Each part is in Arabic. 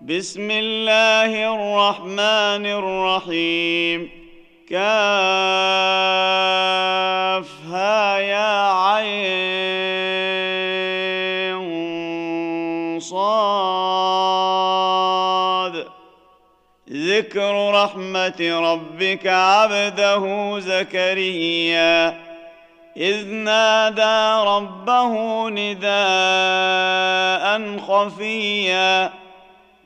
بسم الله الرحمن الرحيم. كافها يا عين صاد. ذكر رحمة ربك عبده زكريا. إذ نادى ربه نداء خفيا.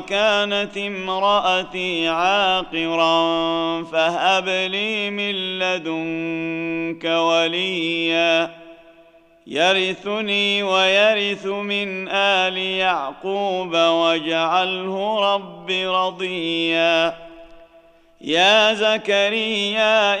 وكانت امرأتي عاقرا فهب لي من لدنك وليا. يرثني ويرث من آل يعقوب واجعله رب رضيا. يا زكريا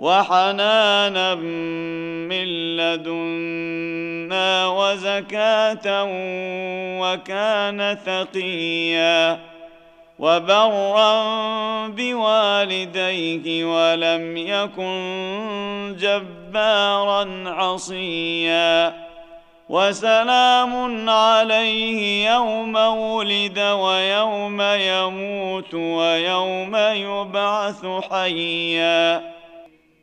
وحنانا من لدنا وزكاة وكان تقيا وبرا بوالديه ولم يكن جبارا عصيا وسلام عليه يوم ولد ويوم يموت ويوم يبعث حيا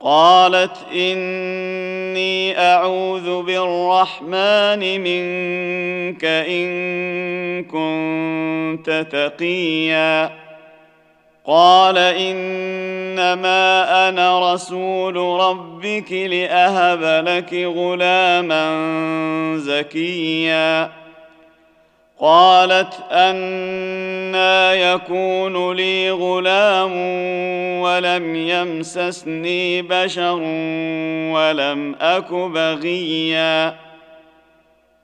قالت إني أعوذ بالرحمن منك إن كنت تقيا. قال إنما أنا رسول ربك لأهب لك غلاما زكيا. قالت أنا يكون لي غلام ولم يمسسني بشر ولم أك بغيا.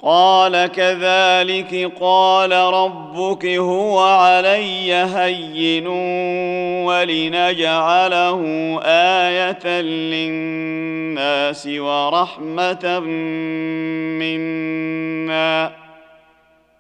قال كذلك قال ربك هو علي هين ولنجعله آية للناس ورحمة منا.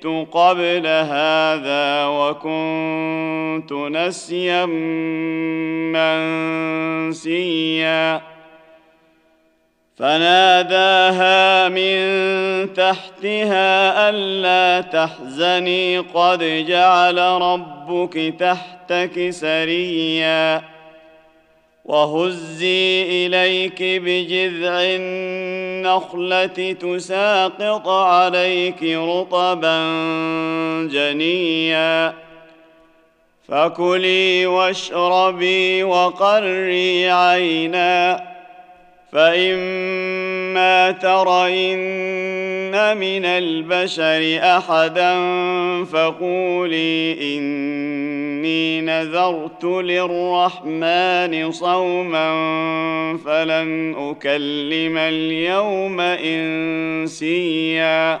جئت قبل هذا وكنت نسيا منسيا. فناداها من تحتها ألا تحزني قد جعل ربك تحتك سريا. وهزي إليك بجذع النخلة تساقط عليك رطبا جنيا. فكلي واشربي وقري عينا. فإما ترين من البشر أحدا فقولي إني نذرت للرحمن صوما فلن أكلم اليوم إنسيا.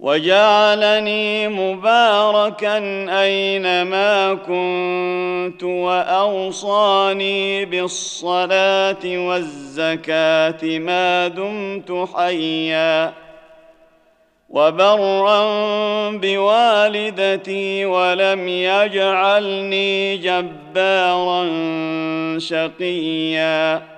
وجعلني مباركا أينما كنت وأوصاني بالصلاة والزكاة ما دمت حيا وبرا بوالدتي ولم يجعلني جبارا شقيا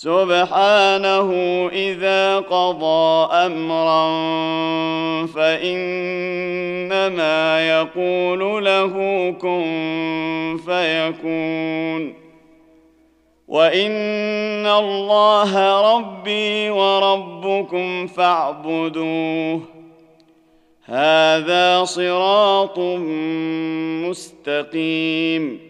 سبحانه إذا قضى أمرا فإنما يقول له كن فيكون. وإن الله ربي وربكم فاعبدوه. هذا صراط مستقيم.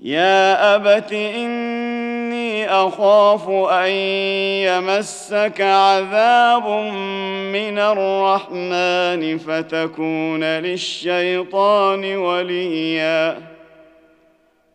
يا ابت اني اخاف ان يمسك عذاب من الرحمن فتكون للشيطان وليا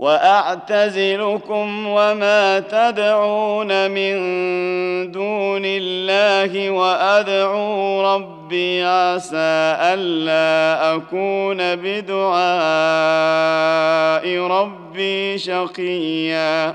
وأعتزلكم وما تدعون من دون الله وأدعو ربي عسى ألا أكون بدعاء ربي شقيا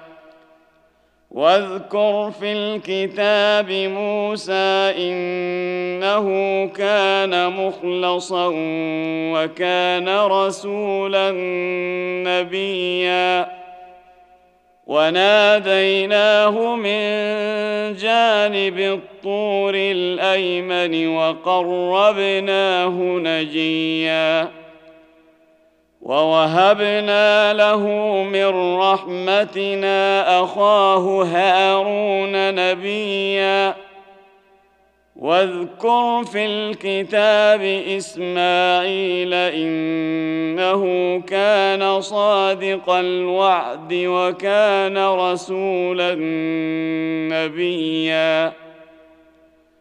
واذكر في الكتاب موسى إنه كان مخلصا وكان رسولا نبيا. وناديناه من جانب الطور الأيمن وقربناه نجيا. ووهبنا له من رحمتنا أخاه هارون نبيا. واذكر في الكتاب إسماعيل إنه كان صادق الوعد وكان رسولا نبيا.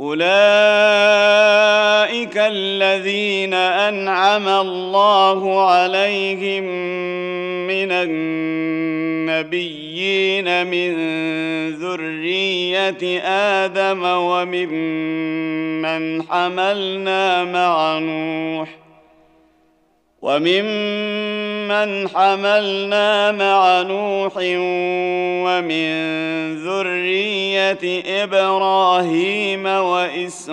أولئك الذين أنعم الله عليهم من النبيين من ذرية آدم وممن حملنا مع نوح وممن حملنا مع نوح ومن ذرية إبراهيم وإسرائيل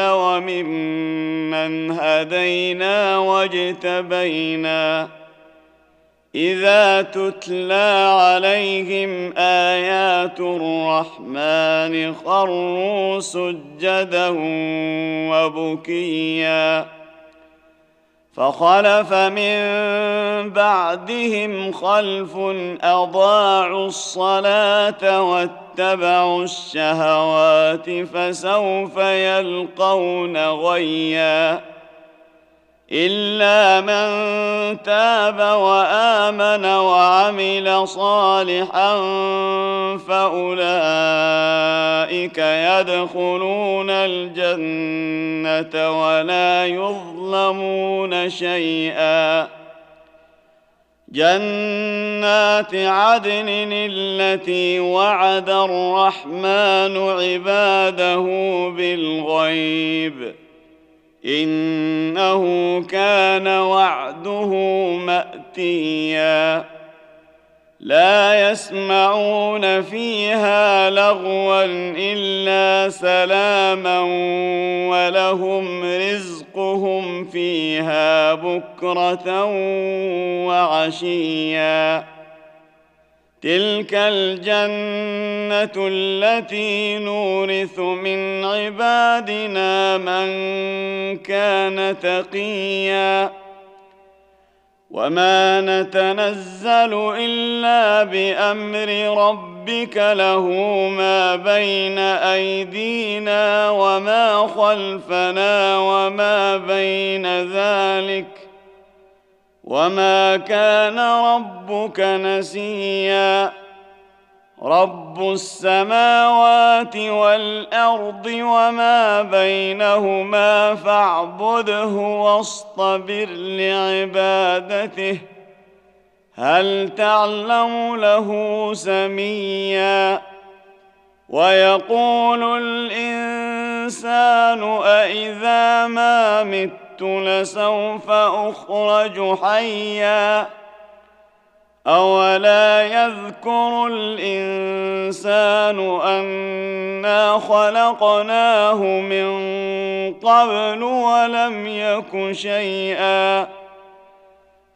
وممن هدينا واجتبينا إذا تتلى عليهم آيات الرحمن خروا سجدا وبكيا. فخلف من بعدهم خلف أضاعوا الصلاة واتبعوا الشهوات فسوف يلقون غيا. الا من تاب وامن وعمل صالحا فاولئك يدخلون الجنه ولا يظلمون شيئا. جنات عدن التي وعد الرحمن عباده بالغيب. إنه كان وعده مأتيا. لا يسمعون فيها لغوا إلا سلاما ولهم رزقهم فيها بكرة وعشيا. تلك الجنه التي نورث من عبادنا من كان تقيا وما نتنزل الا بامر ربك له ما بين ايدينا وما خلفنا وما بين ذلك وما كان ربك نسيا. رب السماوات والارض وما بينهما فاعبده واصطبر لعبادته. هل تعلم له سميا؟ ويقول الانسان أإذا ما مت لسوف أخرج حيا أولا يذكر الإنسان أنا خلقناه من قبل ولم يك شيئا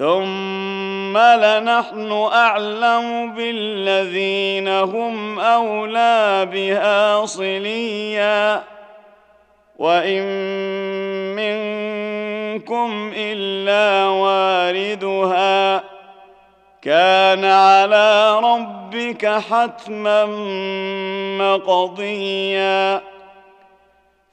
ثم لنحن اعلم بالذين هم اولى بها صليا وان منكم الا واردها كان على ربك حتما مقضيا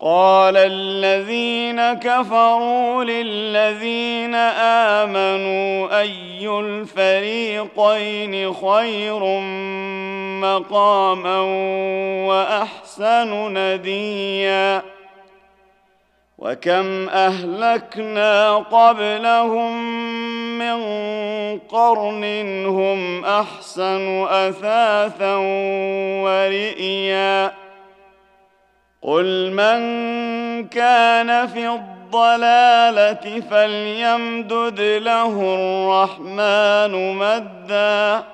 قال الذين كفروا للذين آمنوا أي الفريقين خير مقاما وأحسن نديا؟ وكم أهلكنا قبلهم من قرن هم أحسن أثاثا ورئيا؟ قل من كان في الضلاله فليمدد له الرحمن مدا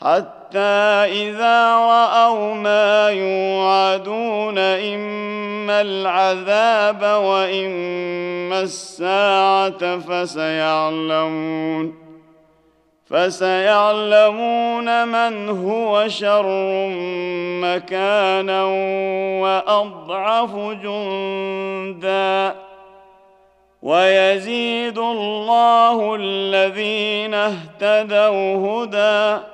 حتى اذا راوا ما يوعدون اما العذاب واما الساعة فسيعلمون فسيعلمون من هو شر مكانا وأضعف جندا. ويزيد الله الذين اهتدوا هدى.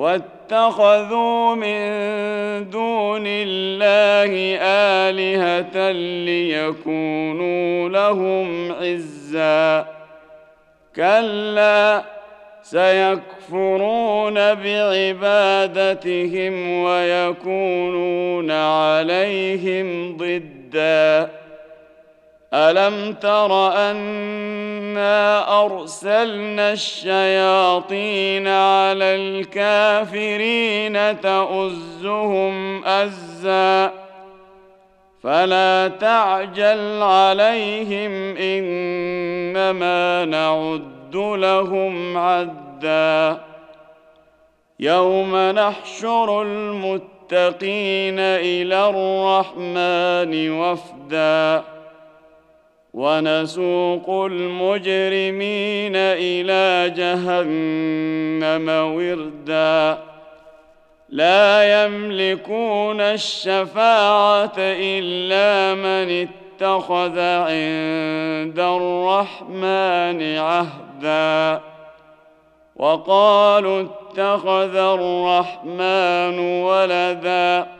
واتخذوا من دون الله آلهة ليكونوا لهم عزا. كلا سيكفرون بعبادتهم ويكونون عليهم ضدا. الم تر انا ارسلنا الشياطين على الكافرين تؤزهم ازا فلا تعجل عليهم انما نعد لهم عدا يوم نحشر المتقين إلى الرحمن وفدا ونسوق المجرمين إلى جهنم وردا. لا يملكون الشفاعة إلا من اتخذ عند الرحمن عهدا. وقالوا اتخذ الرحمن ولدا.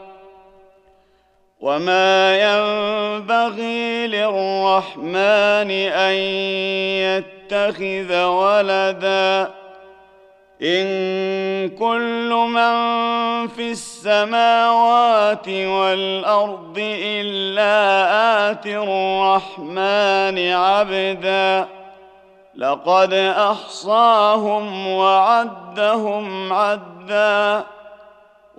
وما ينبغي للرحمن ان يتخذ ولدا ان كل من في السماوات والارض الا اتي الرحمن عبدا لقد احصاهم وعدهم عدا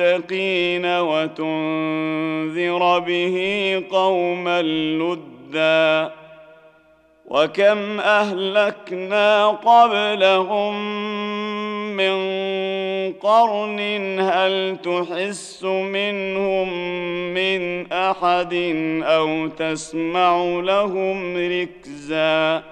المتقين وتنذر به قوما لدا وكم أهلكنا قبلهم من قرن هل تحس منهم من أحد أو تسمع لهم ركزا